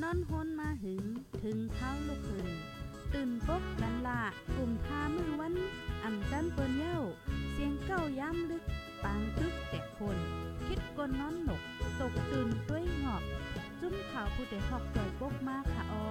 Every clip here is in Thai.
นอนฮนมาหึง ถึงเท้าลูกหึงตื่นปกกันละกลุ่มทามือวันอ่ำจันเปิ้นเย้า เสียงเก้าย้ำลึก ปางตึกแต่คน คิดกนนอนหนก ตกตื่นด้วยหงอบ จุ้มข่าวผู้เดหอกจอยปกมากค่ะออ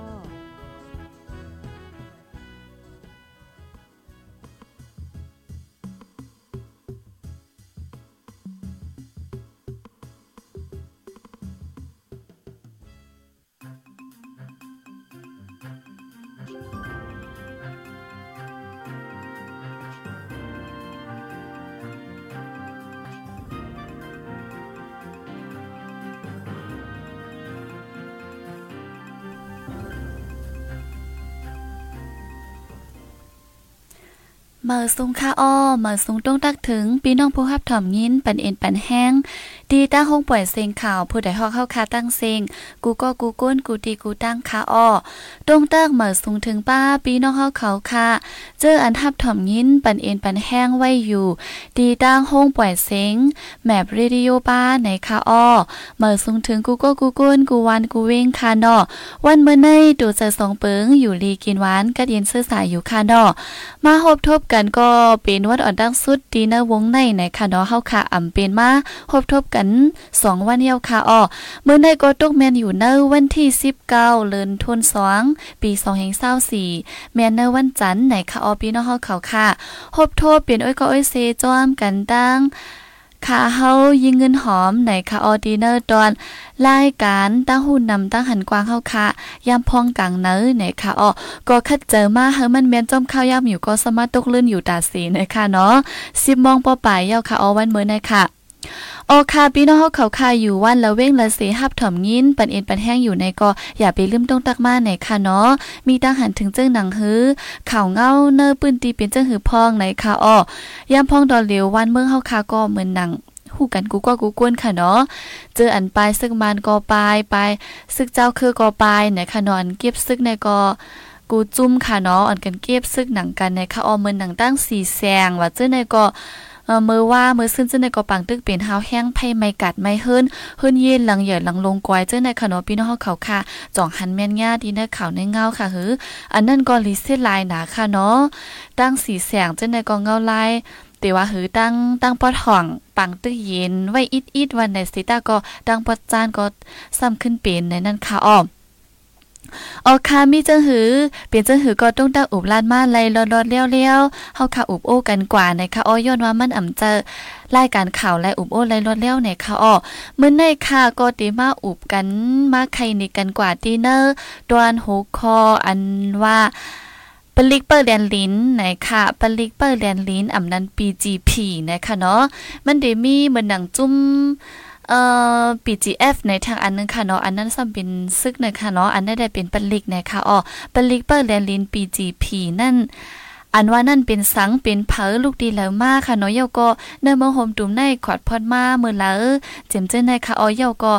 มื่อสุงค่าอ้อเมื่อสุงต้องตักถึงพี่น้องผู้ฮับถ่อมยินปันเอ็นปันแห้งดีตั้งห้องปล่อยเสียงข่าวผู้ใดฮอกเข้าคาตั้งเสียงกูก็กูก้นกูตีกูตั้งคาอ้อต้องตักเมื่อสุงถึงป้าพี่น้องเฮาเขาคาเจออันทับถ่อมยินปันเอ็นปันแห้งไว้อยู่ ดีตั้งห้องปล่อยเสียงแมปเรดิโอป้าในคาอ้อเมื่อสุงถึงกูก็กูก้นกูวันกูเว้งคาเนาะวันเมื่อในดูเจอสองเปิงอยู่ลีกินหวานก็เย็นเสื้อสายอยู่คาเนาะมาหบทบกันก็เป็นวัดอ่อนดังสุดดีนะวงในไหนค่ะเนาะเฮาค่ะอ่ำเป็นมาพบทบกัน 2 วันเดียวค่ะอ้อมื้อในก็ตกแม่นอยู่ในวันที่ 19เดือนธันวาคมปี2024แม่นในวันจันทร์ในค่ะอ้อพี่น้องเฮาเขาค่ะพบทบเป็นอ้อยก็อ้อยเซจอมกันตั้ง ค่ะเฮายิงเงินหอมในค่ะออดีเนอร์ตอนรายการตั้งหุ่นนำตั้งหันกวางเฮาค่ะยามพองกังเนอในค่ะออก็คัดเจอมาเฮามันแม่นจอมข้าวยามอยู่ก็สามารถตกลื่นอยู่ตาสีนะคะเนาะ10มองปอปลายยาวค่ะออวันมื้อในค่ะ โอคาพี่น้องเฮาเขาคาอยู่วันละเว้งละเสหับถ่อมยินปันเอ็นปันแห้งอยู่ในก็อย่าไปลืมต้องตักมาในค่ะเนาะมีตั้งหันถึงเจ้งหนังหื้อข่าวเงาเนอปืนตีเป็นเจ้งหือพองในค่ะอ้อยามพองดอเหลียววันเมืองเฮาคาก็เหมือนหนังหูกันกูก็กูกวนค่ะเนาะ เจออันปลายซึกมันก็ปลายไปซึกเจ้าคือก็ปลายในค่ะนอนเก็บซึกในก็กูจุ้มค่ะเนาะอันกันเก็บซึกหนังกันในค่ะออเมือนหนังตั้งสีแสงว่าเจ้าในก็ มือว่ามือซึ่งเจ้าในก็ปังตึกเป็นหาวแห้งไผ่ไม่กัดไม่เฮิรนเฮิรนเย็นหลังเหยื่อหลังลงกวยเจ้าในขนมพี่น้องเขาค่ะจ่องหันแม่นง่าดีในข่าวในเงาค่ะหืออันนั้นก็ลิเซลายหนาค่ะเนาะตั้งสีแสงเจ้าในก็เงาลายแต่ว่าหือตั้งตั้งปอดห่องปังตื้อเย็นไว้อิดอิดวันในสิตาก็ตั้งปอดจานก็ซ้ำขึ้นเป็นในนั้นค่ะอ้อม ออค่ะมีจังหือ เปลี่ยนจังหือก็ต้องตั้งอุบลานมาไล่รอดๆเลี้ยวๆเฮาค่ะอุบโอ้กันกว่านะคะอ้อย้อนว่ามันอ่ำเจอรายการข่าวและอุบโอ้ไล่รอดเลี้ยวในค่ะอ้อมื้อในค่ะก็ติมาอุบกันมาใครนี่กันกว่าดีเนอร์ดวนหูคออันว่าปลิกเปอร์แดนลินนะคะปลิกเปอร์แดนลินอ่ำนั้น PGP นะคะเนาะมันได้มีเหมือนหนังจุ้ม เอ่อ PGF ในทางอันนึงค่ะเนาะอันนั้นซ้ำเป็นซึกนะคะเนาะอันนั้นได้เป็นปลิกนะคะอ๋อปลิกเปอร์แลนลิน PGP นั่น อันว่านั่นเป็นสังเป็นเผอลูกดีแล้วมากค่ะเนาะเยาก็เนื้อมโฮมตุ่มในขอดพอดมาเมื่อแล้วเจมเจ้ในค่ะอ๋อเยาก็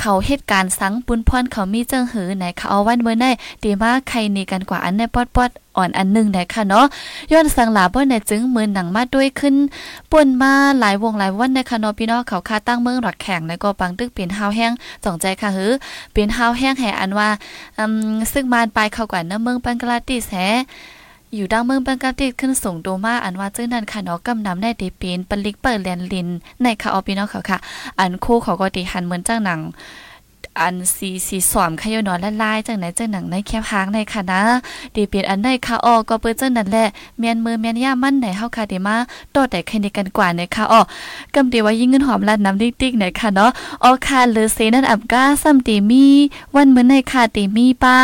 เขาเหตุการณ์สังปุนพรเขามีเจิงหือไหนค่ะเอาวันเมื่อในดีมากใครนี่กันกว่าอันในปอดปอดอ่อนอันหนึ่งไหนค่ะเนาะย้อนสังหลาบ่ในจึงมือหนังมาด้วยขึ้นป่นมาหลายวงหลายวันในค่ะเนาะพี่น้องเขาคาตั้งเมืองหลักแข่งในก็ปังตึกเป็นฮาวแห้งสองใจค่ะหือเป็นฮาวแห้งแห่อันว่าอืมซึ่งมานไปเข้ากว่าน้ำเมืองปังกลาติแส อยู่ดังเมืองปังกาติขึ้นส่งโดมาอันว่าเจ้านั้นค่ะเนาะกำนำได้เดเป็นปลิกเปิดแลนลินในค่ะออพี่น้องเขาค่ะ อันคู่เขาก็ติหันเหมือนจ้างหนังอันสีสีสอมขยนอนละลายจังไหนจังหนังในแคบหางในค่ะนะดีเปลี่ยนอันในค่ะออก็เปิ้นจังนั่นแหละเมียนมือเมียนย่ามั่นไหนเฮาค่ะเดมาโตแต่ใครในกันกว่าในค่ะออกำเดีว่ายิ่งเงินหอมลาดน้ำติ๊กๆในค่ะเนาะออค่ะเลอเซนั่นอับก้าซ้ำตีมี วันเหมื้อในค่ะตีมีป้า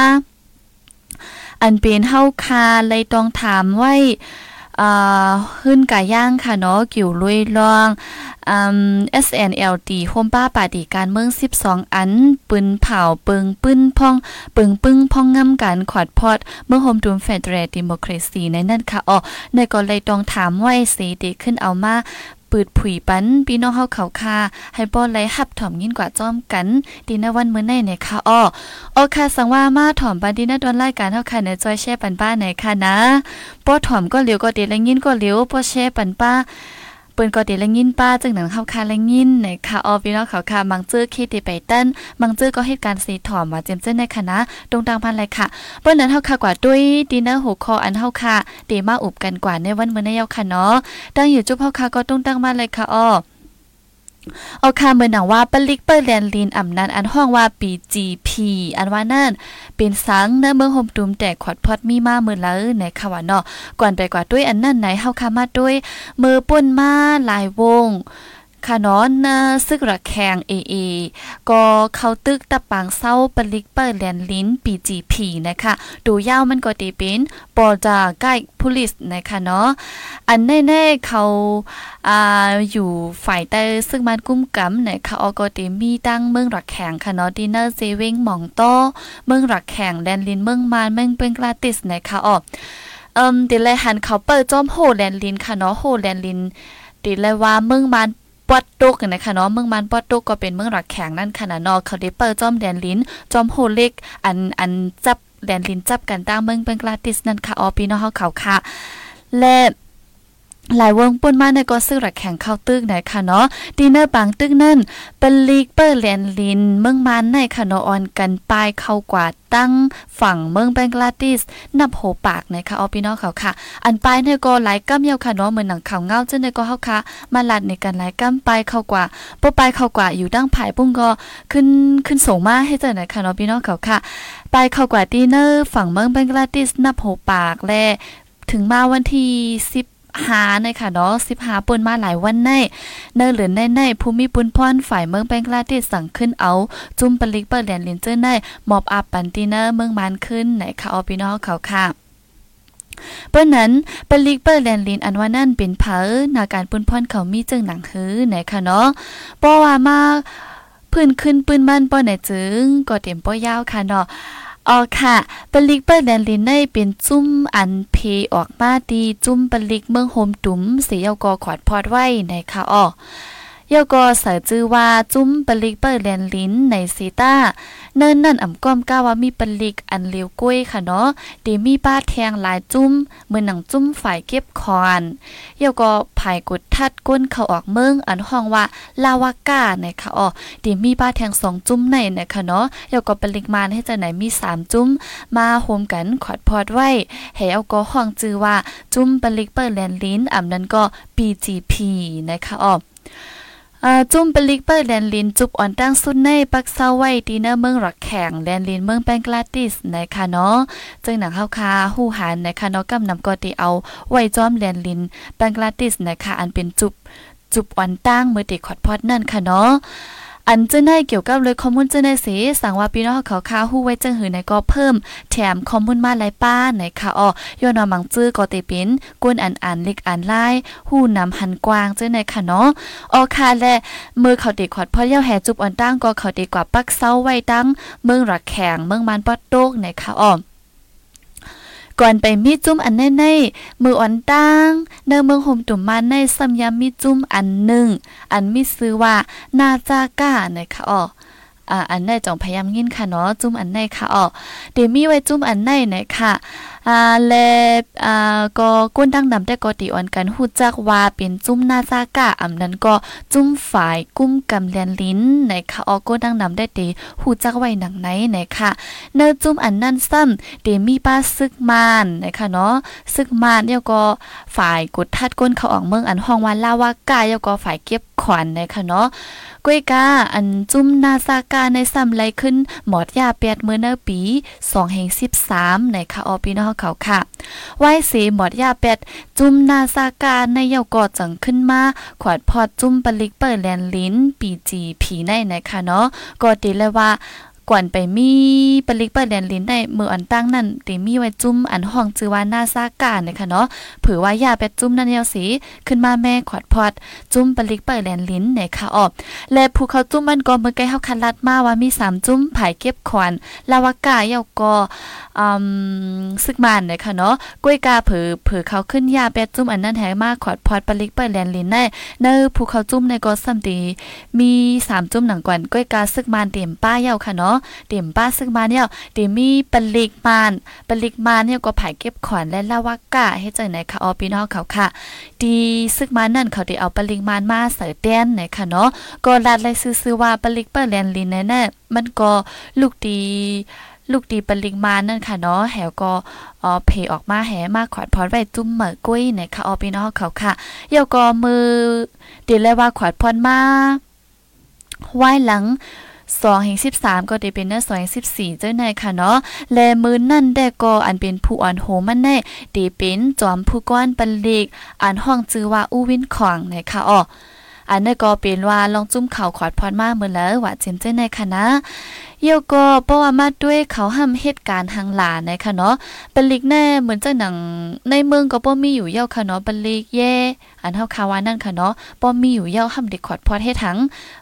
อันเป็นเฮาคาเลยต้องถามไว้อ่าขึ้นกาย่างค่ะเนาะกิ่วลุยลองอืม SNLT โฮมป้าปาฏิการเมือง 12 อัน ปืนเผาเปิงปึ้นพองเปิงปึ้งพองงำกันขอดพอด เมื่อโฮมดูมเฟดเรดิโมครซีในนั่นค่ะอ๋อในก็เลยต้องถามไว้สีดีขึ้นเอามา ปืดผุยปันพี่น้องเฮาเขาคาให้ป้อนไหลหับถ่อมยินกว่าจ้อมกันดีนะวันมื้อในเนี่ยค่ะอ้อโอค่ะสังว่ามาถ่อมปันดีนะดอนรายการเฮาค่ะในจอยแช่ปันป้าไหนค่ะนะป้อถ่อมก็เหลียวก็เดและยินก็เหลียวป้อแช่ปันป้า เปิ้นก็ได้ละยินป้าจึงหนังเฮาคาละยินในค่ะออพี่น้องเขาค่ะมังเจอคิดไปตั้นมังเจอก็เหตุการณ์สีถอมมาเจมเจ้นในคณะตรงตังพันเลยค่ะเปิ้นนั้นเฮาค่ะกว่าด้วยดินเนอร์หัวคออันเฮาค่ะเดมาอุบกันกว่าในวันมื้อในเยาค่ะเนาะตั้งอยู่จุบเฮาค่ะก็ตรงตังมาเลยค่ะอ้อ เอาคาเมือหนังว่าปลิกเปิลแลนลินอำนันอันห้องว่าปีจีพีอันว่านั่นเป็นสังเนื้อเมืองโฮมตุมแต่ขอดพอดมีมาเมือละในค่ะว่าเนาะก่อนไปกว่าด้วยอันนั่นไหนเฮาคามาด้วยมือป่นมาหลายวง ค่ะเนาะนะซึกระแขงเอเอก็เข้าตึกตะปางเศร้าปลิกเปิดแลนลิ้นปีจีผีนะคะ ดูยาวมันก็ตีเป็นปอจาใกล้พุลิสนะคะเนาะอันแน่ๆเขาอ่าอยู่ฝ่ายใต้ซึ่งมันกุ้มกำนะคะออกก็ตีมีตั้งเมืองรักแข่งค่ะเนาะดินเนอร์เซเวงหม่องโตเมืองรักแข่งแดนลินเมืองมานเมืองเป็นกลาติสนะคะออกเอิ่มดิเลยหันเขาเปิดจอมโหแลนลินค่ะเนาะโหแลนลินดิเลยว่าเมืองมาน ปอดตุกนะคะเนาะเมืองมันปอดตุกก็เป็นเมืองหลักแข็งนั่นค่ะนะเนาะเขาได้เปิดจอมแดนลิ้น จอมโฮเล็ก อันอันจับแดนลิ้นจับกันตั้งเมืองเป็นกลาติสนั่นค่ะออปีน้องเขาเขาค่ะและ หลายวงปุ่นมาในก็ซื้อหลักแข่งเข้าตึกไหนค่ะเนาะดีเนอร์บางตึกนั่นเป็นลีกเปอร์แลนลิน เมืองมันในค่ะเนาะออนกันปลายเข้ากว่าตั้งฝั่งเมืองแบงกลาติสนับโหปากนะคะเอาพี่น้องเขาค่ะ อันปลายเนี่ยก็หลายก้ำเยาวค่ะเนาะเหมือนหนังข่าวเงาเจ้าเนี่ยก็เฮาค่ะ มาลัดในการหลายก้ำปลายเข้ากว่าปปลายเข้ากว่าอยู่ดั้งผายปุ้งก็ขึ้นขึ้นสูงมาให้เจ้าหนค่ะเนาะพี่น้องเขาค่ะปลายเข้ากว่าดีเนอร์ฝั่งเมืองแบงกลาติสนับโหปากและถึงมาวันที่10 หาในค่ะเนาะสิบหาปนมาหลายวันในเนอเหลือในในภูมิปุนพรฝ่ายเมืองแบงกลาเทศสั่งขึ้นเอา จุ่มปลิกเปิดแดนลินเจอร์ในมอบอับปันตีเนอร์เมืองมันขึ้นไหนค่ะออพี่น้องเขาค่ะเปิ้นนั้นเปลิกเปิดแลนลินอันว่านั่นเป็นเผอนาการปุนพรเขามีจึงหนังหือไหนค่ะเนาะป้อว่ามาพื้นขึ้นปืนมันป้อไหนจึงก็เต็มป้อยาวค่ะเนาะ อ๋อค่ะปลิกเปิดแดนลินในเป็นจุ้มอันเพออกมาดีจุ้มปลิกเมืองโฮมตุ้มเสียกอขอดพอดไว้ในค่ะอ๋อ ยก็เสือจื้อว่าจุ้มปลิกเปิดแลนลิ้นในซีต้า เนินนั่นอ่ำก้อมก้าว่ามีปลิกอันเลียวก้วยค่ะเนาะดีมีป้าแทงหลายจุ้มเมือนหนังจุ้มฝ่ายเก็บคอนเยก็ภายกดทัดก้นเขาออกเมืองอันห้องว่าลาวาก้านะคะอ๋อดีมีป้าแทงสองจุ้มในนะคะเนาะเยก็ปลิกมานให้จะไหนมีสามจุ้ม มาโฮมกันขอดพอดไว้ให้เอาก็ห้องจื้อว่าจุ้มปลิกเปิดแลนลิ้นอ่ำนั้นก็ BGP นะคะอ๋อ จุ่มเปลิกเปิดแดนลินจุบอ่อนตั้งสุดในปักเซ้าไว้ดีเนอร์เมืองรักแข่งแดนลินเมืองแปงกลาติสนะคะเนาะจึงหนังเข้าคาหู้หันนะคะเนาะกำนำกอตีเอาไว้จอมแดนลินแปงกลาติสนะคะอันเป็นจุบจุบอ่อนตั้งเมื่อติขอดพอดนั่นค่ะเนาะ อันเจ้าในเกี่ยวกับเลยข้อมูลเจ้าในสีสั่งว่าพี่น้องเขาค้าฮู้ไว้จังหือในก็เพิ่ม แถมข้อมูลมาหลายป้าในค่ะอ้อย่อนอมังจื้อก็เตเป็นกวนอันอ่านเล็กอ่านลายฮู้นำหันกว้างเจ้าในค่ะเนาะออค่ะและมือเขาเด็กขอดพ่อเย้าแห่จุบอ่อนตั้งก็เขาเด็กว่าปักเซาไว้ตั้งเมืองรักแข็งเมืองมันปอดโตกในค่ะอ้อ ก่อนไปมีจุ้มอันแน่ๆมืออ่อนตั้งเนื้อเมืองห่มตุ่มมาในซ้ำยำมีจุ้มอันหนึ่ง อันมีซื้อว่านาจาก้านะคะอ๋ออกอันในจองพยายามยินค่ะเนาะจุ้มอันในค่ะอ๋อเดี๋ยวมีไว้จุ้มอันในนะคะ อ่าและอ่าก็ก้นดังนำได้ก็ติอ่อนกันฮู้จักว่าเป็นจุ้มนาซากะอำนั้นก็จุ้มฝ่ายกุ้มกำแลนลิ้นนะคะออก้นดังนำได้ติฮู้จักไว้หนังไหนนะคะเนื้อจุ้มอันนั้นซ้ำเดมีป้าซึกมานนะคะเนาะซึกมานเนี่ยก็ฝ่ายกดทัดก้นเขาออกเมืองอันห้องวันลาวากาแล้วก็ฝ่ายเก็บ ขวัญนะคะเนาะกวยกาอันจุ้มนาซากาในซ้ำไลขึ้น หมอดยาแปดเมื่อเนปี2แห่ง13นะคะออพี่น้องเขาค่ะไหว้สีหมอดยาแปดจุ่มนาซากาในเยากอจังขึ้นมา ขวดพอดจุ่มปลิกเปิดแลนลิ้นปีจีผีในนะคะเนาะก็ดีเลยว่า ก่อนไปมีปลิกเปิดแดนลิ้นได้มืออันตั้งนั่นตีมีไว้จุ้มอันห้องจือว่าหน้าซากานะคะเนาะเผื่อว่ายาเป็ดจุ้มนั่นเยาสีขึ้นมาแม่ขอดพอด จุ้มปลิกเปิดแดนลิ้นนะคะออกและผู้เขาจุ้มมันก็เมื่อไกลเฮาคันลัดมาว่ามีสามจุ้มผายเก็บขวัญลาวากาเยาก็อืม ซึกมันนะคะเนาะกล้วยกาเผือเผือเขาขึ้นยาแปดจุ่มอันนั้นแหมากขอดพอดปลิกเปิดแลนลินในในภูเขาจุ่มในก็ซัมตีมี3จุ่มหนังกวนกล้วยกาซึกมันเต็มป้าเยาค่ะเนาะเต็มป้าซึกมันเนี่ยเต็มมีปลิกมันปลิกมันเนี่ยก็ผายเก็บขอนและลาวากะให้เจังไหนค่ะออพี่น้องเขาค่ะดีซึกมันนั่นเขาได้เอาปลิกมันมาเสเต้นไหนค่ะเนาะก็ลัดเลยซื้อๆว่าปลิกเปิดแลนลินแน่ๆมันก็ลูกดี ลูกดีปริงมานั่นค่ะเนาะแหวก็อ๋อเพออกมาแหมาขอดพอดไว้จุ่มเหมือกุ้ยเนี่ยค่ะออพี่น้องเขาค่ะเยาก็มือดีเลยว่าขอดพรมาไหว้หลังสองแห่งสิบสามก็ได้เป็นเนื้อสองแห่งสิบสี่เจ้าในค่ะเนาะแลมือนั่นได้ก็อันเป็นผู้อ่อนโหมันแน่ดีเป็นจอมผู้ก้อนปันเล็กอันห้องจือว่าอู้วินของในค่ะอ๋ออันนี้ก็เป็นว่าลองจุ่มเข่าขอดพรมากเมื่อแล้วว่าเจมเจ้าในค่ะนะ เยก็เพราะว่ามาด้วยเขาห้ามเหตุการณ์ทางหลานนะคะเนาะเป็นลิกแน่เหมือนจะหนังในเมืองก็บ่มีอยู่เย้าค่ะเนาะเป็นลิกแย่อันเฮาคาวานั่นค่ะเนาะบ่มีอยู่เย้าห้ามเด็กขอดพอดให้ทั้ง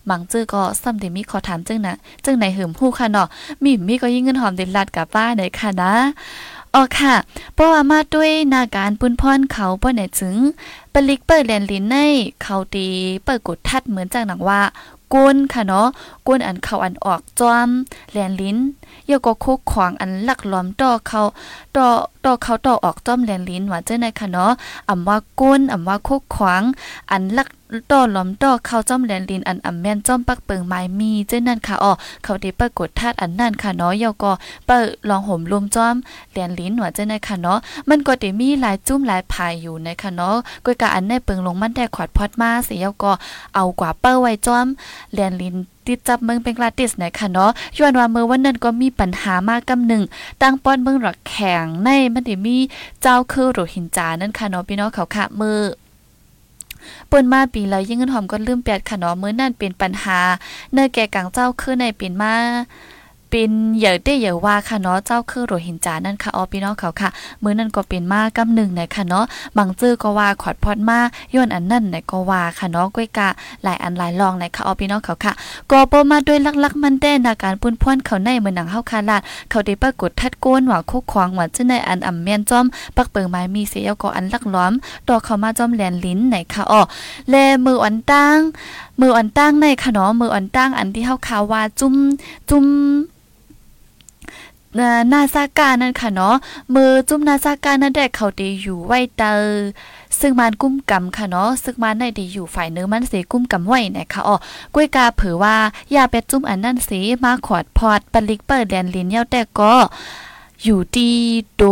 บางจื้อก็ซ้ำเดมีขอถามจึงนะจึงไหนหืมผู้ค่ะเนาะมีมีก็ยิ่งเงินหอมเด็ดลัดกับป้าไหนค่ะนะ อ๋อค่ะ เพราะว่ามาด้วยนาการปุ้นพรเขาป้อไหนถึงปลิกเปิดแลนลินในเขาตีเปิดกดทัดเหมือนจากหนังว่าก้นค่ะเนาะก้นอันเขาอันออกจอมแลนลิ้นยาก็โคกขวางอันหลักล้อมต่อเขาต่อต่อเขาต่อออกจอมแลนลิ้นว่าเจ้าในค่ะเนาะอำว่าก้นอำว่าโคกขวางอันหลัก ต่อล้อมต่อเข้าจอมแลนลินอันอำแม่นจอมปักเปิงไม้มีเจ้านั่นค่ะอ๋อเขาได้เปิดกดธาตุอันนั่นค่ะเนาะเยาก็เปิดลองห่มรวมจอมแลนลินว่าเจ้าในค่ะเนาะมันก็ได้มีหลายจุ้มหลายภายอยู่ในค่ะเนาะก้อยกะอันในเปิงลงมันได้ขอดพอดมาเสียเยาก็เอากว่าเปิ้ไว้จอมแลนลินติดจับเมืองเป็นกลาติสนะคะเนาะย้อนว่าเมื่อวันนั้นก็มีปัญหามากกำหนึ่งตั้งป้อนเมืองหลักแข็งในมันได้มีเจ้าคือโรหินจานั่นค่ะเนาะพี่น้องเขาค่ะมือ เปิ้นมาปีแล้วยิ่งเงินหอมก็ลืมแปดค่ะเนอมื้อนั่นเป็นปัญหา เนื้อแก่กังเจ้าคือในเป็นมา เป็นเหย่อได้เหย่อว่าค่ะเนาะเจ้าคือโรหินจานั่นค่ะอ๋อพี่น้องเขาค่ะมื้อนั้นก็เป็นมากำหนึ่งในค่ะเนาะบางจื้อก็ว่าขอดพอดมาย้อนอันนั่นในก็ว่าค่ะเนาะก้อยกะหลายอันหลายลองในค่ะอ๋อพี่น้องเขาค่ะก็บ่มาด้วยลักๆมันได้นาการปุ้นพ่นเขาในเหมือนหนังเฮาคาลาดเขาได้ปรากฏทัดโกนว่าคุกควางว่าจังในอันอ่ำแม่นจอม ปักเปิงไม้มีเสียก็อันลักล้อมต่อเข้ามาจอมแหลนลิ้นไหนค่ะอ๋อแลมืออันตั้งมืออันตั้งในค่ะเนาะมืออันตั้งอันที่เฮาคาว่าจุ้มจุ้ม นาซากานั่นค่ะเนาะมือจุ้มนาซากานั่นได้เขาดีอยู่ไว้เตอซึ่งมันกุ้มกำค่ะเนาะซึ่งมันได้ดีอยู่ฝ่ายเนื้อมันเสกุ้มกำไว้นะคะอ๋อกล้วยกาเผอว่าอย่าไปจุ้มอันนั่นสีมาขอดพอดปลิกเปิดแดนลินเย้าแต่ก็อยู่ดีโด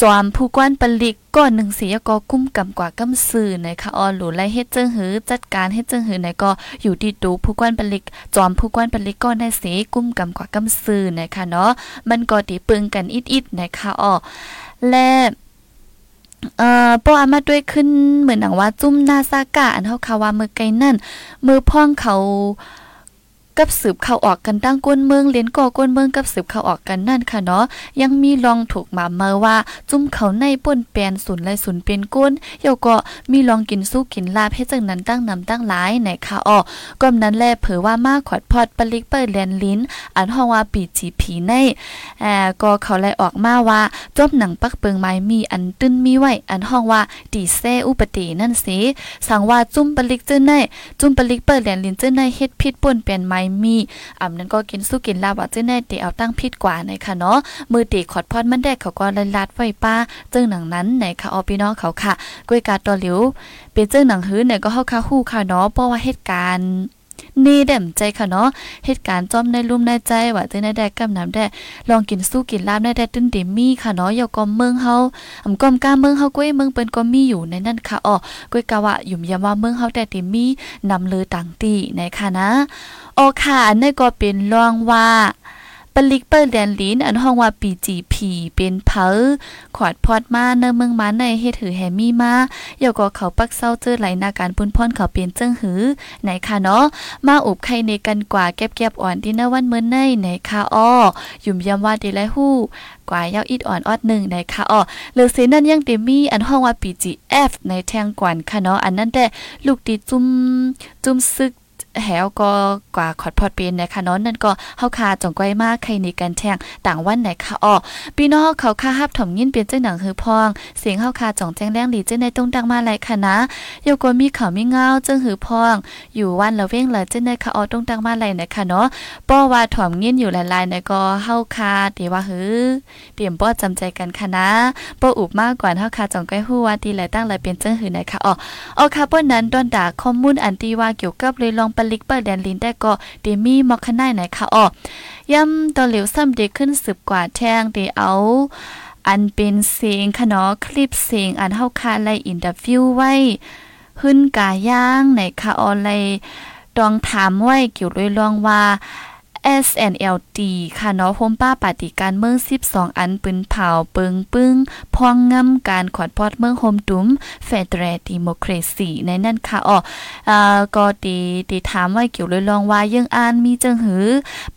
จอมผู้กวนปลิกก่อนหนึ่งเสียก็กุ้มกำกว่ากำซื่อนะคะออหลูไล่เฮ็ดเจิงหือจัดการเฮ็ดเจิงหือไหนก็อยู่ดีดูผู้กวนปลิกจอมผู้กวนปลิกก็ได้เสียกุ้มกำกว่ากำซื่อนะคะเนาะมันก็ตีปึงกันอิดๆนะคะออและเอ่อป้ออามาด้วยขึ้นเหมือนหนังว่าจุ้มนาซากะอันเฮาคาว่ามือไกลนั่นมือพ่องเขา กับสืบเข้าออกกันตั้งก้นเมืองเลียนก่อก้นเมืองกับสืบเข้าออกกันนั่นค่ะเนาะยังมีลองถูกมาเมื่อว่า จุ่มเขาในป่นแปนศูนย์ไรศูนย์เป็นก้นเยวก็มีลองกินสู้กินลาบให้จังนั้นตั้งนำตั้งหลายไหนค่ะอ้อก็นั้นแลเผอว่ามากขอดพอดปลิกเปิดแลนลิ้น อันห้องว่าปีจีผีในแอ่ก็เขาไลออกมาว่าจบหนังปักเปิงไม้มีอันตื้นมีไว้อันห้องว่าดีเซอุปตินั่นสิสั่งว่าจุ่มปลิกเจ้าในจุ่มปลิกเปิดแลนลิ้นเจ้าในเฮ็ดพิษป่นแปนไม้มีอ่ำนั้นก็กินสู้กินลาบว่าเจ้าแน่เตเอาตั้งพิษกว่าในค่ะเนาะมือตีขอดพอดมันแดกเขาก็ลลัดไว้ป้าเจ้าหนังนั้นในค่ะออพี่น้องเขาค่ะกล้วยกาตอหลิวเป็นเจ้าหนังหื้อเนี่ยก็เฮาคาฮู้ค่ะเนาะเพราะว่าเหตุการณ์ นี่เด่มใจค่ะเนาะเหตุการณ์จอมในลุ่มในใจว่าจะได้ได้กำน้ำแดลองกินสู้กินลาบในแดดตึ้นเดมีค่ะเนาะอย่าก็เมืองเฮาอำก้อมกาเมืองเฮาก้วยเมืองเปิ้นก็มีอยู่ในนั้นค่ะอ๋อก้วยกะว่ายุ่มยามว่าเมืองเฮาแต่เดมีนำเลือต่างตีในค่ะนะโอค่ะอันนี้ก็เป็นรองว่า ปลิกเปิดแดนลินอันห้องว่าปีจีพีเป็นเพอขอดพอดมาเนเมืองมาในเฮ็ดหือแฮมี่มาเยาก็เขาปักเศร้าเจอไหลนาการปุ้นพ่นเขาเป็นเจิ้งหือไหนค่ะเนาะมาอบไข่ในกันกว่าแก็บๆอ่อนที่นวันเมื่อในไหนค่ะอ้อยุ่มยำว่าดีไรฮู้กว่าเย้าอิดอ่อนออดหนึ่งในค่ะอ้อเลือเสนั่นยังเตมีอันห้องว่าปีจีเอฟในแทงกวนค่ะเนาะอันนั้นแต่ลูกตีจุ้มจุ้มซึก แหวก็กว่าขอดพอดเป็นนะคะเนาะนั่นก็เฮาคาจ่องก้มากใครนี่กันแทงต่างวันไหนคะอ้อพี่น้องเขาคาฮับถมยินเป็นเจ้าหนังฮือพอง เสียงเฮาคาจ่องแจ้งแรงหลีเจ้าในตรงดังมาหลายค่ะนะโยกมีเขามีเงาเจ้าหือพอง อยู่วันละเว้งละเจ้าในคะอ้อตรงดังมาหลายนะคะเนาะป้อว่าถมยินอยู่หลายๆในก็เฮาคาเดี๋ยวว่าหือเตรียมป้อจำใจกันค่ะนะป้ออุบมากกว่าเฮาคาจ่องก้ฮู้ว่าดีหลายตั้งหลายเป็นเจ้าหือไหนคะอ้ออ๋อค่ะป้อนั้นดอนด่าข้อมูลอันที่ว่าเกี่ยวกับเลยลองลิกเปิดแดนลินได้ก็เดมีมอคไนไหนคะอ้อย่ำตอเหลวซ้ำเด็กขึ้นสืบกว่าแทงเดเอาอันเป็นเสียงขนอคลิปเสียงอันเฮาคาไลอินเตอร์วิวไว้หึ้นกาย่างไหนคะออนไลดองถามไว้เกี่ยวด้วยลองว่า SNLD ค่ะเนาะโฮมป้าปฏิการเมือง 12 อันปืนเผาเปิงปึ้งพองงำการขอดพอดเมืองโฮมตุ้มเฟเดรดิโมครซีในนั่นค่ะอ๋ออ่าก็ดีดีถามไว้เกี่ยวเลยลองว่ายังอ่านมีจังหือ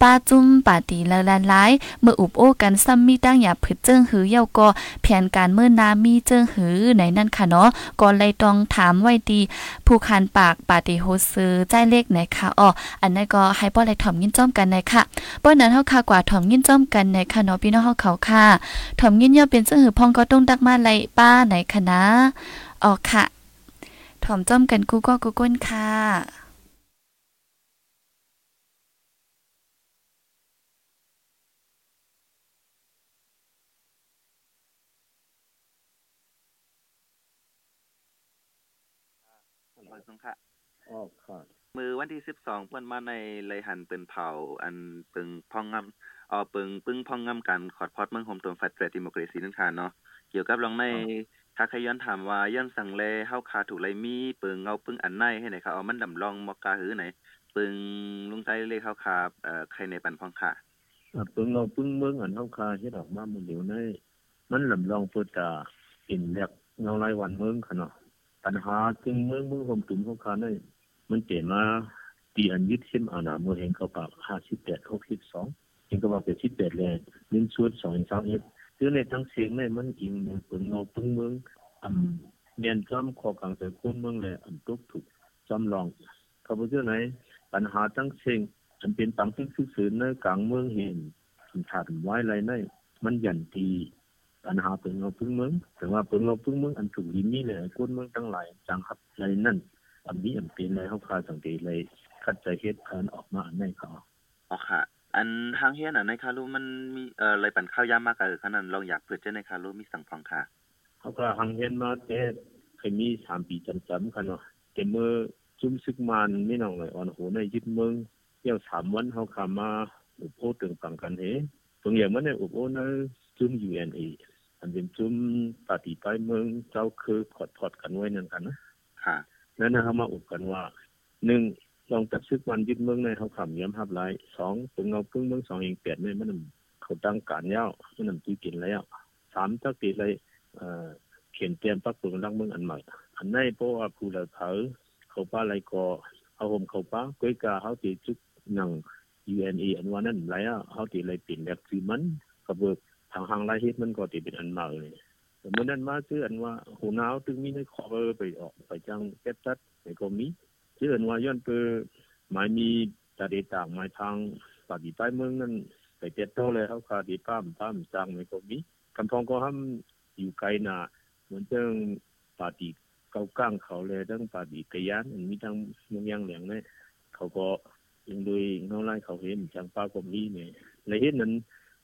ป้าจุ้มปาตีละลานหลายเมื่ออุบโอ้กันซ้ำมีตั้งอย่าผึดเจิงหือเยาก็แผนการเมื่อนามีเจิงหือในนั่นค่ะเนาะก็เลยต้องถามไว้ดีผู้คันปากปาติโฮซื้อใจเลขไหนค่ะอ๋ออันนั้นก็ให้ป้อเลยถ่อมยินจ้อมกันในค่ะป้อนนั้นเฮาค่ะกว่าถ่อมยินจ้อมกันในค่ะเนาะพี่น้องเฮาเขาค่ะถ่อมยินย่อเป็นซื่อหือพองก็ต้องดักมาไล่ป้าไหนคะนะอ๋อค่ะถ่อมจ้อมกันกูก็กูก้นค่ะผม สงค่ะอ๋อครับมือวันที่สิบสองเปิ้นมาในเลยหันเป็นเผา อันปึงพองงำอ๋อปึงปึ้งพองงำกันขอดพอดเมืองโฮมตนแฟดเฟรดิโมครซีนั่นค่ะเนาะเกี่ยวกับลองในถ้าใครย้อนถามว่าย้อนสั่งเลเฮาคาถูกไรมีปึงเงาปึงอันในให้ไหนครับเอามันดำลองมอกาหือไหนปึงลุงใจเลขเฮาคาเอ่อใครในปันพองค่ะอะปึงเอาปึงเมืองอันเฮาคาเฮ็ดออกมามื้อเดียวในมันลำลองเปิดตาเป็นแลกเงารายวันเมืองค่ะเนาะปัญหาจึงเมืองเมืองผมตุ่มเฮาคาใน มันเจมาตีอันยึดเส้นอานามือเห็นเขาห้าสิบแปาก58 62เห็นก็ว่าเป็น18แปดแล้วนินสุด2 3เอ็ดคือในทั้งเสียงในมันอิงเปึงเอาปึงเมืองอันเมียนจอมขอกลางแต่คนเมืองแลอันตกถูกจำลองเขาบ่เจอไหนปัญหาทั้งเชิงอันเป็นปังซึ่งซื่อในกลางเมืองเห็นถาดไว้ไรในมันยันทีปัญหาเปิงเอาพึ่งเมืองแต่ว่าเปิงเอาพึ่งเมืองอันถูกลิมีเลยคนเมืองทั้งหลายจังครับไรนั่น อันนี้อันเป็นไรเฮาคาสังเกตเลยคัดใจเฮ็ดการออกมาอันในเขาอ๋อค่ะ อันทางเฮียนอะในคารุมันมีเอ่อเลยปั่นข้าวยามมากเออขนาดลองอยากเปิดเจ้าในคารุมีสั่งฟังค่ะเขาก็หังเห็นมาแต่เคยมี3ปีจำๆกันเนาะแต่เมื่อจุ่มซึกมันไม่น้องเลยอ่อนโหในยึดเมืองเที่ยว3วันเฮาคามาอุปโภคถึงฟังกันเฮตรงอย่างมันในอุปโภคในจุ่ม UNA อันเป็นจุ่มปฏิไปเมืองเจ้าคือขอดพอดกันไว้นั่นกันนะค่ะ นั่นนะเขามาอุบกันว่าหนึ่งลองตัดซึกวันยึดเมืองในเขาขำย้ำหับไรสองถึงเอาพึ่งเมืองสองเองเปลี่ยนในมันเขาตั้งการยาวมันนำตื้อกินแล้วสามตักตีเลยเอ่อเขียนเตรียมปักปืนรักเมืองอันใหม่อันในเพราะว่าผู้เหล่าเผาเขาป้าไรก็เอาผมเขาป้าก้อยกาเขาตีจุกหนัง UNA อันว่านั่นไรอะเขาตีเลยเปลี่ยนแบบคือมันกระเบิกทางทางไรเฮ็ดมันก็ตีเป็นอันใหม่เลย แต่เมื่อนั้นมาเชื่ออันว่าหูหนาวตึงมีในขอบเออไปออกไปจังเก็บตัดในก็มีเชื่ออันว่าย้อนเปอหมายมีตาเดต่างหมายทางปฏิใต้เมืองนั้นไปเจ็ดโตเลยเขาคาดีป้ามป้ามจังในก็มีกำพองก็ห้ามอยู่ไกลหนาเหมือนเจ้งปาฏิเก้าก้างเขาเลยทั้งปาฏิกะยานมีทั้งเมืองยังเหลียงเนี่ยเขาก็ยังโดยเงาไล่เขาเห็นจังป้าก็มีเนี่ยและเห็นนั้น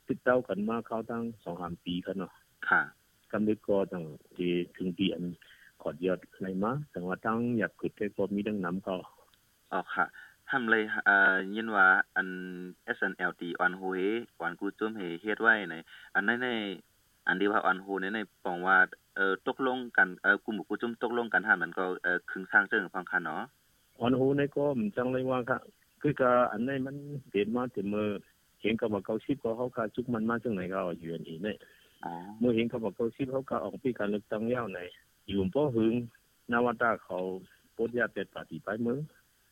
ติดเต้ากันมาเขาตั้งสองสามปีกันเนาะค่ะ กำลังก็ตั้งที่ถึงเดือนขอดยอดอะไรมาแต่ว่าตั้งอยากเกิดได้ก็มีดังน้ำก็อ๋อค่ะทำเลยเอ่อยินว่าอัน SNLT ออนโฮเฮออนกูจุมเฮเฮ็ดไว้ในอันในในอันที่ว่าออนโฮในในปองว่าเอ่อตกลงกันเอ่อกลุ่มกูจุมตกลงกันหามันก็เอ่อคึงสร้างเจิงฟังค่ะเนาะออนโหในก็มันจังเลยว่าค่ะคือก็อันในมันเด็ดมาแต่เมื่อเห็นกับว่าเกาชิบก็เขาคาจุกมันมาจังไหนก็อยู่อันนี้เนี่ยอ๋อ เมื่อเห็นกับว่าเกาชิบเขาก็ออกปีการเลือกตั้งยาวไหนอยู่ป้อหึงนาวตาเขาโพดยาเป็นปฏิไปเมือง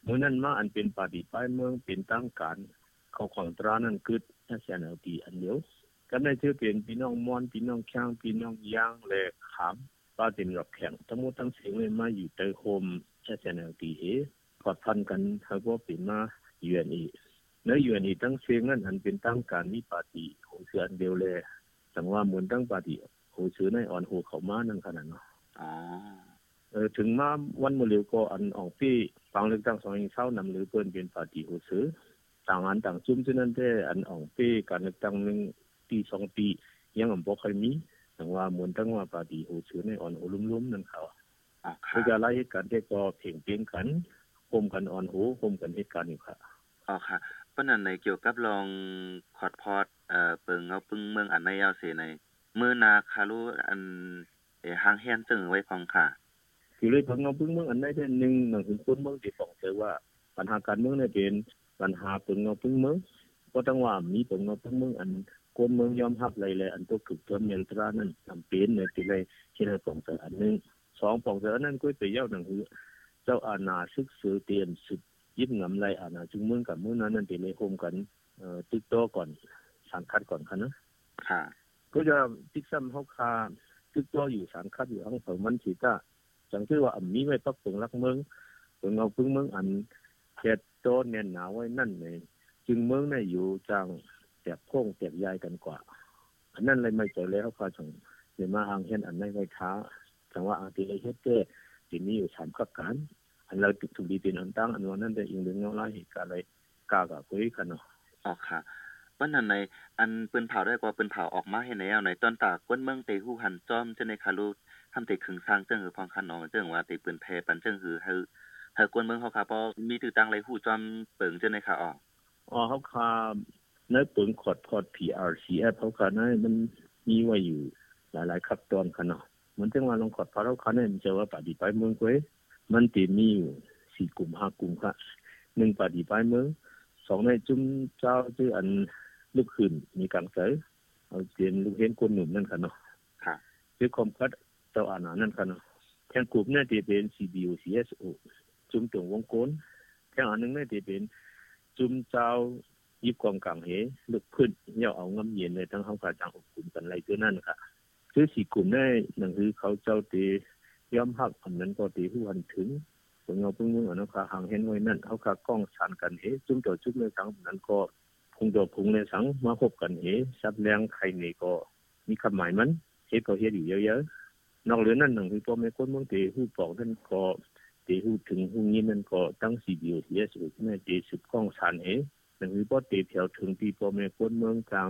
เมื่อนั้นมาอันเป็นปฏิไปเมืองเป็นตั้งการเขาของตรานั้นคือแค่แนวตีอันเดียวก็ได้ชื่อเป็นพี่น้องมอนพี่น้องข้างพี่น้องย่างและขามป้าเต็มหลอกแข่งทั้งหมดทั้งเสียงเลยมาอยู่เตอโฮมแค่แนวตีเอเขอดพันกันเฮาบ่เป็นมา UNE ใน UNE ตั้งเสียงนั้นอันเป็นตั้งการมีปาตี้ของเสืออันเดียวแลย จังว่าเหมือนตั้งปาร์ตี้โหชื่อในอ่อนโหเข้ามานั่นขนาดเนาะอ๋อเออถึงมาวันมื้อเร็วก็อันออกปีฟังเลือกตั้ง2 0 2นํหรือเปิ้นเป็นปาร์ตี้โหชื่อต่างอันต่างจุ่มฉะนั้นแต่อันออกปีการเลือกตั้งนึงปี2ปี ยังบ่ค่อยมีจังว่าเหมือนตั้งว่าปาร์ตี้โหชื่อในอ่อนโหลุ่มๆนั่นเขาอ๋อคืค่ะอจะไล่เหตุการณ์ที่ก็เพ่งเพียงกันโฮมกันอ่อนหูโฮมกันเหตุการณ์อยู่ค่ะอ๋อค่ะเพราะนั้นในเกี่ยวกับลองคอดพอด เอ่อเปิงเอาปึงเมืองอันในยาวเสในมื้อนาคารุอันเอหางแฮนตึงไว้พองค่ะคือเลยเพิ่งเอาเพิ่งเมืองอันใดได้หนึ่งหนังสือคนเมืองที่บอกเจอว่าปัญหาการเมืองเนี่ยเป็นปัญหาเพิ่งเอาเพิ่งเมืองก็ต้องว่ามีเพิ่งเอาเพิ่งเมืองอันคนเมืองยอมรับเลยเลยอันตัวคือตัวเมียนตรานั้นจำเป็นเนี่ยที่เลยที่เลยปองเสอันหนึงสองปองเสอันนั้นก็ไปเย้าหนังสือเจ้าอาณาศึกษอเตรียมสุดยิบงำไรอาณาจึงเมืองกับเมืองนั้นนั่นเป็นเลยโฮมกันเอ่อติดต่อก่อน สังคัดก่อนค่ะนะค่ะ ก็จะติดซ้ำเฮาคาตึกตัวอยู่สังคัดอยู่ทั้งสองมันสิตาจังคือว่าอันมีไว้ปักเปิงรักเมืองเปิงเอาพึ่งเมืองอันแค่โตแน่นหนาไว้นั่นเลยจึงเมืองเนี่ยอยู่จังแตกโค้งแตกยายกันกว่า อันนั้นเลยไม่ใจแล้วเขาจังเดี๋ยวมาหางเห็นอันนั้นไว้ท้าจังว่าอันที่เลยเฮ็ดเต้ที่มีอยู่สามขับการอันเราถูกดีเป็นอันตั้งอันว่านั้นได้อิงเรื่องเงาลายเหตุการณ์อะไรกล้ากับคุยกันเนาะอ๋อค่ะ วันนั้นในอันปืนเผาได้กว่าปืนเผาออกมาเห็นแล้วในต้นตากก้นเมืองเตฮู้หันจ้อมจะในคารุทำเตขึงสร้างเจังหือพองคันน้องเจังว่าเตปืนแพปันเจังหือเฮาเฮากวนเมืองเขาค่ะบ่มีตือตังเลยฮู้จ้อมเปิงจะในค่ะออกอ๋อเขาคาในปืนขอดพอด PRCF เขาคาในมันมีไว้อยู่หลายๆขั้นตอนกันเนาะมันจังว่าลองขอดพอเขาคาในมันจะว่าปฏิไปเมืองกวยมันติมีอยู่สี่กลุ่มห้ากลุ่มค่ะหนึ่งปฏิไปเมืองสองในจุ่มเจ้าชื่ออัน ลูกขึ้นมีกังเสยเอาเจียนลูกเห็นคนหนุ่มนั่นค่ะเนาะค่ะชื่อคอมคัดเจ้าอาณานั่นค่ะเนาะแทงกลุ่มเนี่ยจะเป็น CBO CSO จุ่มตรงวงโกนแทงอันหนึงเนี่ยจะเป็นจุ่มเจ้ายิบกองกลางเหลึกขึ้นเย่าเอางำเย็นเลยทั้งเฮาก็จังอบกลุ่มกันไรตัวนั่นค่ะ คือสี่กลุ่มได้หนังคือเขาเจ้าตียอมรับอันนั้นก็ตีผู้วันถึงเพิ่งเอาเพิ่งมึงอันนั้นค่ะหางเห็นไว้นั่นเขาก็กล้องสานกันเหจุ่มต่อจุ่มในสังนั้นก็ พุงต่อพุงในสังมาพบกันเหซับแรงใครนี่ก็มีคำหมายมันเฮ็ดก็เฮ็ดอยู่เยอะๆนอกเหลือนั้นหนังคือพ่อแม่คนเมืองตีผู้ปอกนั่นก็ตีผู้ถึงผู้นี้นั่นก็ตั้งสี่เดียวเสียสุดแม่ตีสุดกล้องสานเหหนังสือบ่ตีแถวถึงที่พ่อแม่คนเมืองกลาง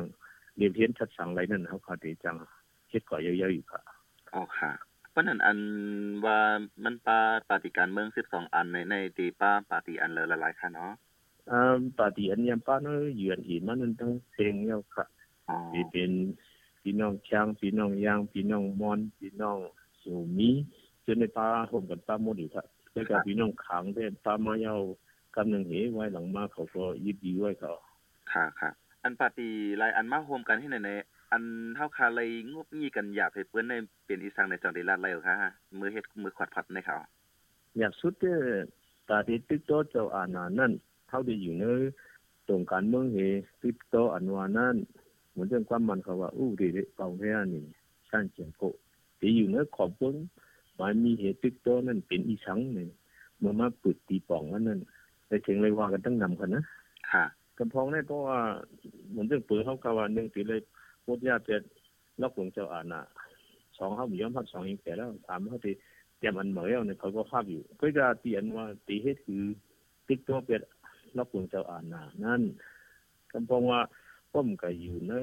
เรียนเรียนชัดสังไรนั่นเขาคาตีจังเฮ็ดก่อเยอะๆอยู่ค่ะอ๋อค่ะเพราะนั้นอันว่ามันปาปฏิการเมือง12อันในในตีป้าปฏิอันเลยหลายๆค่ะเนาะ อ่าปาตีอันยามป้าเนาะเยือนหินมันนั่นตั้งเพลงแล้วค่ะอ๋อที่เป็นพี่น้องช้างพี่น้องยางพี่น้องมอนพี่น้องสูมีจนในป่าห่มกันป่าหมดอยู่ค่ะแล้วก็พี่น้องขางได้ป่ามาเยาวกำนึงเหไว้หลังมาเขาก็ยิบดีไว้เขาค่ะค่ะ อันปาฏิหลายอันมาโฮมกันที่ไหนในอันเท่าคาเลยงบงี้กันอยากให้เปิ้นในเป็นอีสังในจังได๋ลาดเลยค่ะมือเฮ็ดมือขวัดพัดในเขาอยากสุดเด้อตาที่ตึกโตเจ้าอาณานั่น เท่าที่อยู่ในตรงการเมืองเหตึกโตอันวานั่นเหมือนเรื่องความมันเขาว่าอู้ดีเป่าแค่นี่ชั้นเจียงโกที่อยู่ในขอบเบิ้งหมายมีเหตุตึกโตนั่นเป็นอีสังนี่เมื่อมาปุดตีป่องอันนั้นได้ถึงเลยว่ากันตั้งนำกันนะค่ะกำพองได้เพราะว่าเหมือนเรื่องเปิดเขากาว่าหนึ่งตีเลยโคตรยาเป็ดล็อกหลวงเจ้าอาณาสองเขามีย้อมพับสองยิงแต่แล้วสามเขาตีเตรียมอันเหมยเอาเนี่ยเขาก็ภาพอยู่ก็จะเตียนว่าตีเฮ็ดคือติ๊กตัวเป็ด รับผลเจ้าอ่านนานั่นคำพองว่าป้อมก็อยู่ใน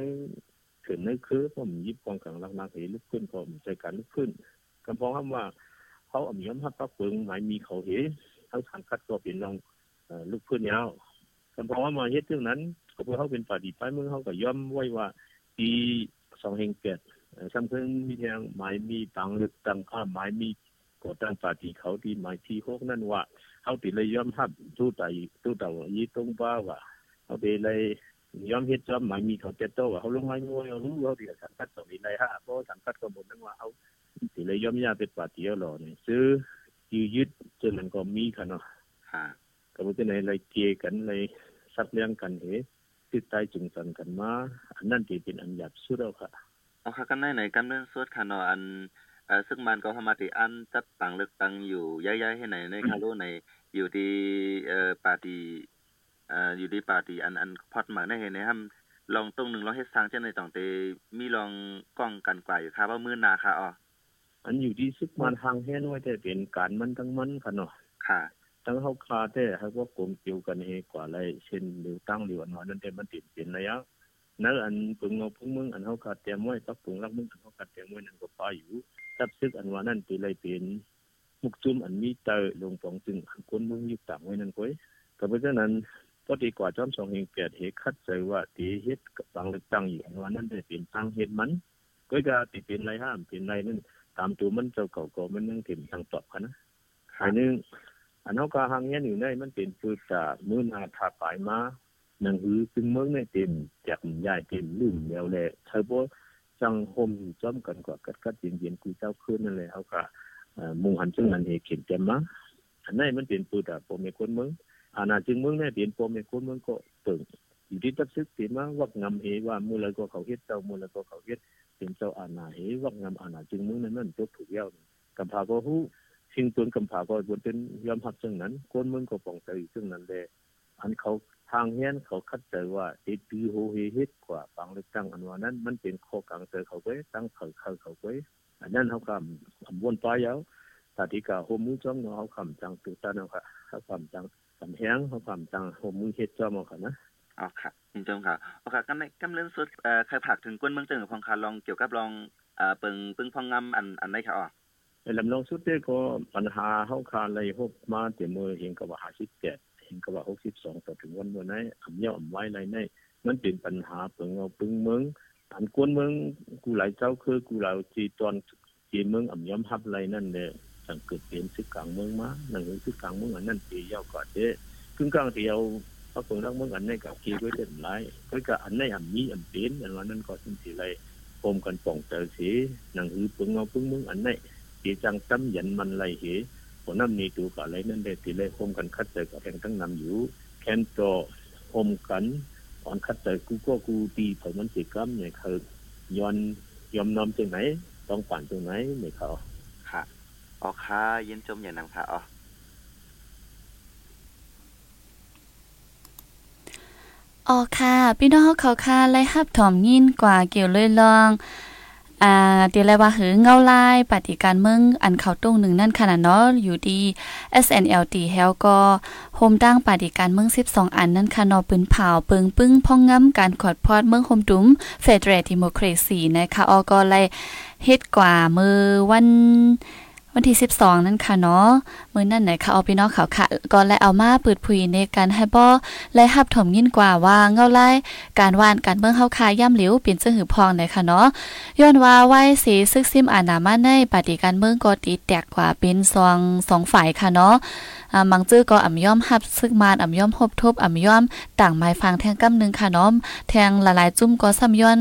ขึ้นในคือป้อมยิบกองกลางลักนักเห็นลุกขึ้นก็มใจการลุกขึ้นคำพองคำว่า เขาอ่ำย้อมฮับปักเปิงหมายมีเขาเห็นทั้งสังกัดก็เป็นรองเอ่อลุกขึ้นยาวคำพองว่ามาเฮ็ดเรื่องนั้น ก็เพื่อเขาเป็นปฏิไปเมื่อเขาก็ย้อมไว้ว่าปีสองเฮงเปียดเอ่อซ้ำเพิ่งมีทางหมายมีตังลึกตังข้าหมายมี ก่อตั้งปาร์ตี้เขาที่หมายที่หกนั่นว่าเขาติเลยยอมรับตู้ไตตู้เต่ายีตรงบ้าว่าเขาติเลยยอมเฮ็ดจอมหมายมีเขาเต็โตว่าเขาลงไม้มวยเขารู้เขาติสังกัดตรงนี้เลยฮะเพราะสังกัดก็หมดนั่นว่าเขาติเลยยอมยาเป็นปาร์ตี้หรอเนี่ยซื้อยืดยึดจนมันก็มีค่ะเนาะค่ะก็บ่เป็นไหนเลยเกยกันเลยสักเลี้ยงกันเหติดใจจุงสันกันมาอันนั้นที่เป็นอันหยาบสุดแล้วค่ะเอาค่ะกันในในกันเรื่องสวดค่ะเนาะอันเอ่อซึ่งมันก็พมาติอันจัดตั้งเลือกตั้งอยู่ย้ายๆให้ไหนในคาโลในอยู่ที่เอ่อปาร์ตี้เอ่ออยู่ที่ปาร์ตี้อันอันพอดมาได้เห็นนะครับลองตรงหนึ่งลองเฮ็ดทางเช่นในต้องเตมีลองกล้องกันกว่าอยู่ครับว่ามื้อนาค่ะอ๋ออันอยู่ที่ซึกมันทางแห่น้อยแต่เป็นการมันทั้งมันค่ะเนาะค่ะตั้งเฮาคาแต่ให้ว่ากลมเกี่ยวกันเฮกว่าไรเช่นหรือตั้งหรือวันวันนั้นแต่มันติดเป็นระยะนั่นอันปึงเอาพึ่งมึงอันเฮาคาเตรียมไว้ปักปรุงรักมึงอันเฮาคาเตรียมไว้นั่นก็ปาอยู่ ทับซึกอันว่านั้นเป็นไรเป็นมุกจุมอันมีเตอลงปองจึงอันคนมึงยู่ต่างไว้นั่นก้อยก็เพราะฉะนั้นพอดีกว่าจอมสองเฮงเปียดเฮคัดใจว่าตีเฮ็ดกับตังเลือกตั้งอยู่อันว่านั้นได้เป็นตั้งเฮ็ดมันก็จะติเป็นไรห้ามเป็นไรนั่นตามตัวมันเจ้าเก่าก็มันยังถิ่มทางตอบกันนะอันนึงอันเฮาก็หังเงี้ยอยู่ในมันเป็นปืนตามื้อนาทาปายมาหนังหือซึ่งเมืองในเต็มจากยายเต็มลืมแล้วแหละเธอบ่ จังห่มจ้อมกันกว่ากัดกัดเย็นๆกูเจ้าคืนนั่นแหละเฮาก็มุ่งหันจึงนันเฮเข็นแจมมาอันนั้นมันเป็นปืนตาปมในคนเมืองอาณาจึงเมืองในเป็นปมในคนเมืองก็ตึงอยู่ที่ตักซึกเป็นมาวักงำเฮว่ามื้อลก็เขาเฮ็ดเจ้ามื้อลก็เขาเฮ็ดเป็นเจ้าอาณาเฮวักงำอาณาจึงเมืองนั้นมันจบถูกแล้วกำพาก็ฮู้สิ่งตนกำผาก็บนเป็นยอมรับซึ่งนั้นคนเมืองก็ป้องใจซึ่งนั้นแลอันเขา ทางเฮียนเขาคัดใจว่าติดปีโฮเฮเฮ็ดกว่าฟังเลือกตั้งอันว่านั้น มันเป็นข้อกลางเจอเขาไว้ตั้งเขาเขาเขาไว้อันนั้นเขาคำอำวนปลายาวตาติกาโฮมือจ้องเนาะเขาคำจังตุตาเนาะค่ะเขาคำจังสำแหงเขาคำจังโฮมือเฮ็ดจ้อมเอาค่ะนะอ๋อค่ะคุณผู้ชมค่ะโอเคกันในกำเรื่องสุดเอ่อใครผักถึงกวนเมืองจังหวัดพองคาลองเกี่ยวกับลองเอ่อเปิงปึงพองงำอันอันใดค่ะอ๋อไอ้ลำลองสุดเด้ก็ปัญหาเฮาคาเลยพบมาเต็มมือเห็นก็ว่า57 เห็นก็ว่า62ต่อถึงวันมื้อไหนอำเยาอำไว้ไรในมันเป็นปัญหาเปิงเอาปึงเมืองอันกวนเมืองกูหลายเจ้าคือกูหลายจีตอนจีเมืองอำยอมรับไรนั่นแหละสังเกิดเป็นซึกกลางเมืองมาหนั่นคือซึกกลางเมืองอันนั้นตียาวกว่าเด้กึ่งกลางเดียวพระเปิงรักเมืองอันในกับกีไว้เด่นหลายก็ก็อันในอำมีอำเป็นอันว่านั้นก็สิสิไรโฮมกันป้องเจอสินั่นคือปึงเอาปึงเมืองอันในตีจัง tâm nhận มันไรเหผลน้ำนี้ตัวกับอะไรนั่นเด็ตีเลยโฮมกันคัดใจกับแห่ งตั้งนำอยู่แคนโตโฮมกันอ่อนคัดใจกูก็กูตีเผมันสิกรรมเนี่ยคืย้อนยอมนอมจังไหนต้องปั่นจังไหนไม่เขาค่ะอ๋อค่ะเย็นจมอย่างนำค่ะอ๋ออ๋อค่ะ พี่น้องเขาค่ะไล่ฮับถอมยินกว่าเกี่ยวเลยลอง อ่าเดี๋ยวเลยว่าหือเงาลายปฏิการเมืองอันเขาตรงหนึ่งนั่นขนาดเนาะอยู่ดี SNLT เฮลก็โฮมตั้งปฏิการเมือง 12 อันนั่นค่ะนาะปืนเผาเปิงปึ้งพ่องง้ำการขอดพอดเมืองโฮมตุ้ม Federal Democracy นะคะออก็เลยเฮ็ดกว่ามือวัน วันที่ 12 นั่นค่ะเนาะมื้อนั้นไหนค่ะเอาพี่น้องเขาค่ะก็เลยเอามาเปิดผุยในการให้บ่และรับถมยิ่นกว่าว่าเงาไล่การว่านการเมืองเฮาคาย่ำเหลวเป็นจังหือพองไหนค่ะเนาะย้อนว่าไว้สีซึกซิมอานามาในปฏิการเมืองก็ตีแตกกว่าเป็นสองสองฝ่ายค่ะเนาะอ่ามังจื้อก็อ่ำย่อมฮับซึกมานอ่ำย่อมฮบทบอ่ำย่อมต่างไม้ฟังแทงกำนึงค่ะเนาะแทงละลายจุ้มก็ซ้ำย้อน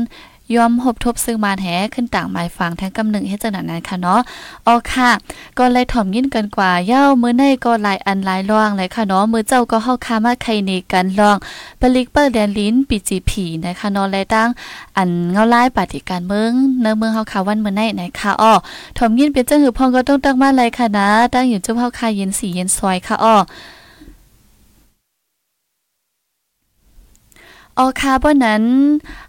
ยอมหบทบซึ่งมานแหขึ้นต่างหมายฟังแทงกำหนึ่งให้จังนั้นค่ะเนาะอ๋อค่ะ ก็เลยถ่อมยินกันกว่าเย้ามือในก็หลายอันหลายร่องเลยค่ะเนาะมือเจ้าก็เฮาคามาใครในกันลองปลิกเปิลแดนลิ้นปีจีผีนะคะเนาะและตั้งอันเงาไลายปฏิการเมืองเนื้อเมืองเฮาคาวันมือในนะคะอ้อถ่อมยินเป็นจังหือพองก็ต้องตั้งมาเลยค่ะนะ ตั้งอยู่เจ้าเฮาคาเย็นสีเย็นซอยค่ะอ้อ ออคาบ่นั้น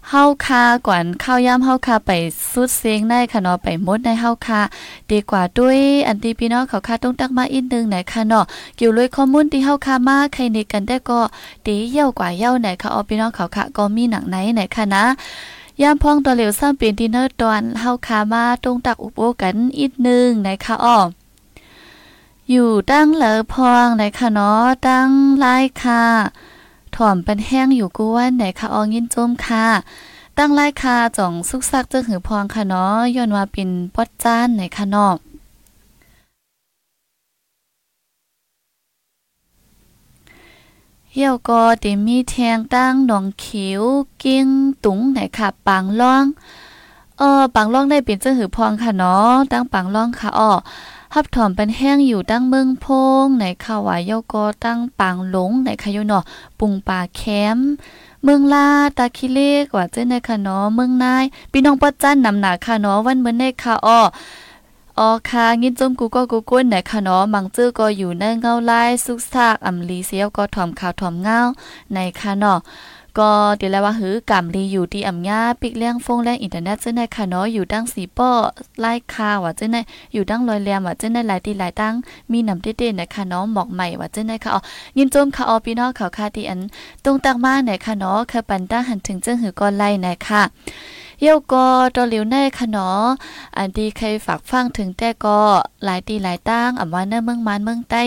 เฮาคากวนข้าวยามเฮาคาไปสุดเสียงได้ค่ะเนาะไปมดในเฮาคาดีกว่าด้วยอันที่พี่น้องเขาคาต้องตักมาอีกนึงไหนค่ะเนาะเกี่ยวเลยข้อมูลที่เฮาคามาใครในกันได้ก็ดีเยี่ยวกว่าเยี่ยวไหนค่ะเอาพี่น้องเขาคาก็มีหนังไหนไหนค่ะนะยามพองตัวเหลวซ้ำเป็นดินเนอร์ตอนเฮาคามาตรงตักอุปโอกันอีกนึงไหนค่ะอ้ออยู่ตั้งเหลอพองไหนค่ะเนาะตั้งไล่ค่ะ ถ่อมเป็นแห้งอยู่กูวันไหนคะอองินจมค่ะ ตั้งไล่คาจ่องซุกซักเจ้าหือพองค่ะเนาะย้อนว่าเป็นปอดจ้านไหนคะเนาะเหี่ยวก็เตมีแทงตั้งหนองเขียวกิ้งตุงไหนค่ะปางล่องเออปางล่องได้เป็นเจ้าหือพองค่ะเนาะตั้งปางล่องค่ะอ้อ ฮับถอมเป็นแห้งอยู่ตั้งเมืองพงในข่าวว่าเยาก็ตั้งปางหลงในคายเนาะปุงป่าแคมเมืองลาตาคิเลกว่าเจ้าในคะเนาะเมืองนายพี่น้องปัดจันนำหนาคะเนาะวันเหมือนในค่ะอ้อออค่ะงินจมกูก็กูก้นไหนค่ะเนาะมังจื้อก็อยู่ในเงาลายสุกซากอำลีเสียวก็ถ่อมข่าวถ่อมเงาในค่ะเนาะ ก็เดี๋ยวแล้วว่าหือกำลีอยู่ที่อำญาปิกเลี้ยงฟงแรงอินเทอร์เน็ตเจ้าในค่ะเนาะอยู่ดั้งสีป้อไล่คาว่าเจ้าในอยู่ดั้งลอยแรมว่าเจ้าในหลายตีหลายตั้งมีนำเด็ดๆนะคะเนาะหมอกใหม่ว่าเจ้าในค่ะอ๋อยินจมค่ะออพี่น้องเขาค่ะที่อันตรงตักมาไหนค่ะเนาะคือปันตั้งหันถึงเจ้าหือก่อนไล่ไหนค่ะ เยี่ยวก็ตอเหลียวในค่ะเนาะอันที่ใครฝากฟังถึงแต่ก็หลายตีหลายตั้งอำว่าเนื้อเมืองมันเมืองใต้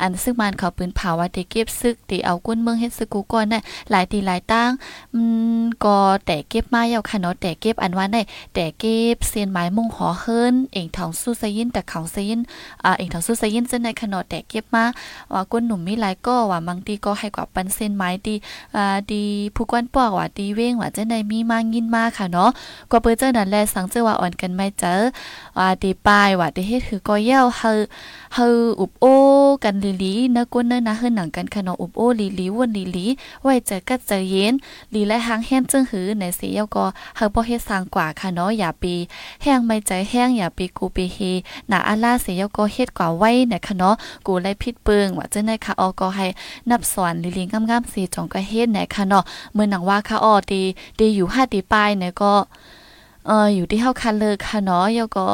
อันซึ่งมันเขาปืนเผาว่าที่เก็บซึกที่เอากุ้นเมืองเฮ็ดซึกกูก่อนน่ะหลายตีหลายตั้งอืมก็แต่เก็บมาเยาค่ะเนาะแต่เก็บอันว่าได้แต่เก็บเซียนไม้มุงหอเฮิรนเองทองสู้ไซยินแต่ขาไซยินอ่าเองทองสู้ไซยินจังในค่ะเนาะแต่เก็บมาว่ากุ้นหนุ่มมีหลายก็ว่าบางทีก็ให้กว่าปันเส้นไม้ดีอ่าดีผู้กวนปอกว่าดีเว้งว่าจังไดมีมายินมาค่ะเนาะก็เปิ้เจ้านั่นแลสังเจอว่าอ่อนกันไม่เจอว่าดีป้ายว่าดีเฮ็ดคือก็เย้าเฮาเฮาอุบโอกันลีลีนะก้นเนนะเฮือหนังกันค่ะเนาะอุบโอลีลีวนลีลีไว้เจอกัดเจอเย็นลีและหางแห้งจึงหือในเสียก็เฮาบ่เฮ็ดสร้างกว่าค่ะเนาะอย่าปีแห้งไม่ใจแห้งอย่าปีกูปีเฮหน้าอาลาเสียก็เฮ็ดกว่าไว้นะคะเนาะกูไล่ผิดเปิงว่าจังได๋ค่ะออก็ให้นับสอนลีลีงามๆสิจงก็เฮ็ดนะคะเนาะมื้อหนังว่าค่ะออตีดีอยู่5ตีปลายเนี่ยก็เอออยู่ที่เฮาคันเลยค่ะเนาะยก็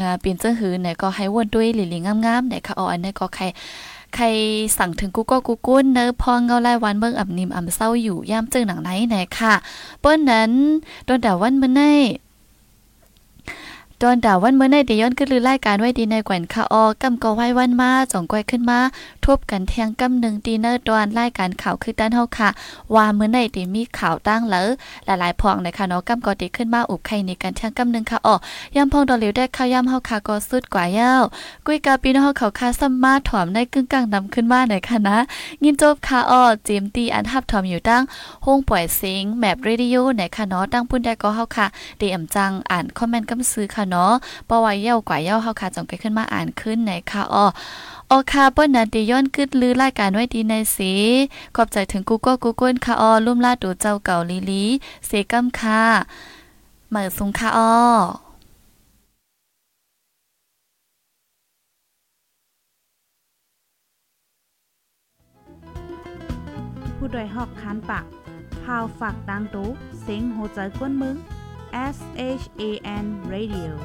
งาเป็นเจ้าหือไหนก็ให้วนด้วยหลีๆงามๆไหนค่ะอ๋ออันนี้ก็ใครใครสั่งถึงกูก็กูกุ้นเนอพองเงาไล่วันเบิ่งอับนิมอับเศร้าอยู่ย่ามเจอหนังไหนไหนค่ะเปิ้นนั้นโดนด่าวันมื้อใน ตอนด่าวันเมื่อในเดย้อนขึ้นลือรายการไว้ดีในแกวนค่ะออกำก็ไว้วันมาจ่องก้อยขึ้นมาทบกันแทงกำหนึ่งดีเนอร์ตอนรายการข่าวคือด้านเฮาค่ะ ว่าเมื่อในเดมีข่าวตั้งแล้วหลายๆพองในคะเนาะกำก็ติขึ้นมาอุบไข่ในการแทงกำหนึ่งค่ะออย่ำพองดอเหลียวได้ข้าวย่ำเฮาค่ะก็สุดกว่าเย้ากุ้ยกาปีนเฮาเขาค่ะซัมมาถอมในกึ่งกลางนำขึ้นมาหน่อยค่ะนะยินจบค่ะออเจมตีอันทับถอมอยู่ตั้งห้องป่อยเสียงแมปเรดิโอไหนค่ะเนาะตั้งพุ่นได้ก็เฮาค่ะเดอำจังอ่านคอมเมนต์กำซื้อค่ะเนาะปว่าเย้ากว่าเย้าเฮาค่ะจงไปขึ้นมาอ่านขึ้นไหนค่ะอ้อออค่ะเปิ้นน่ะดิย้อนกึดลือรายการไว้ดีในสีขอบใจถึงกูก็กูก้นค่ะอ้อลุ่มลาดูเจ้าเก่าลีลีเสกัมค่ะเหมือสุงค่ะอ้อผู้ดยหอกคันปากพาวฝากดังตู้เซ็งโหใจกวนมึง S H A N Radio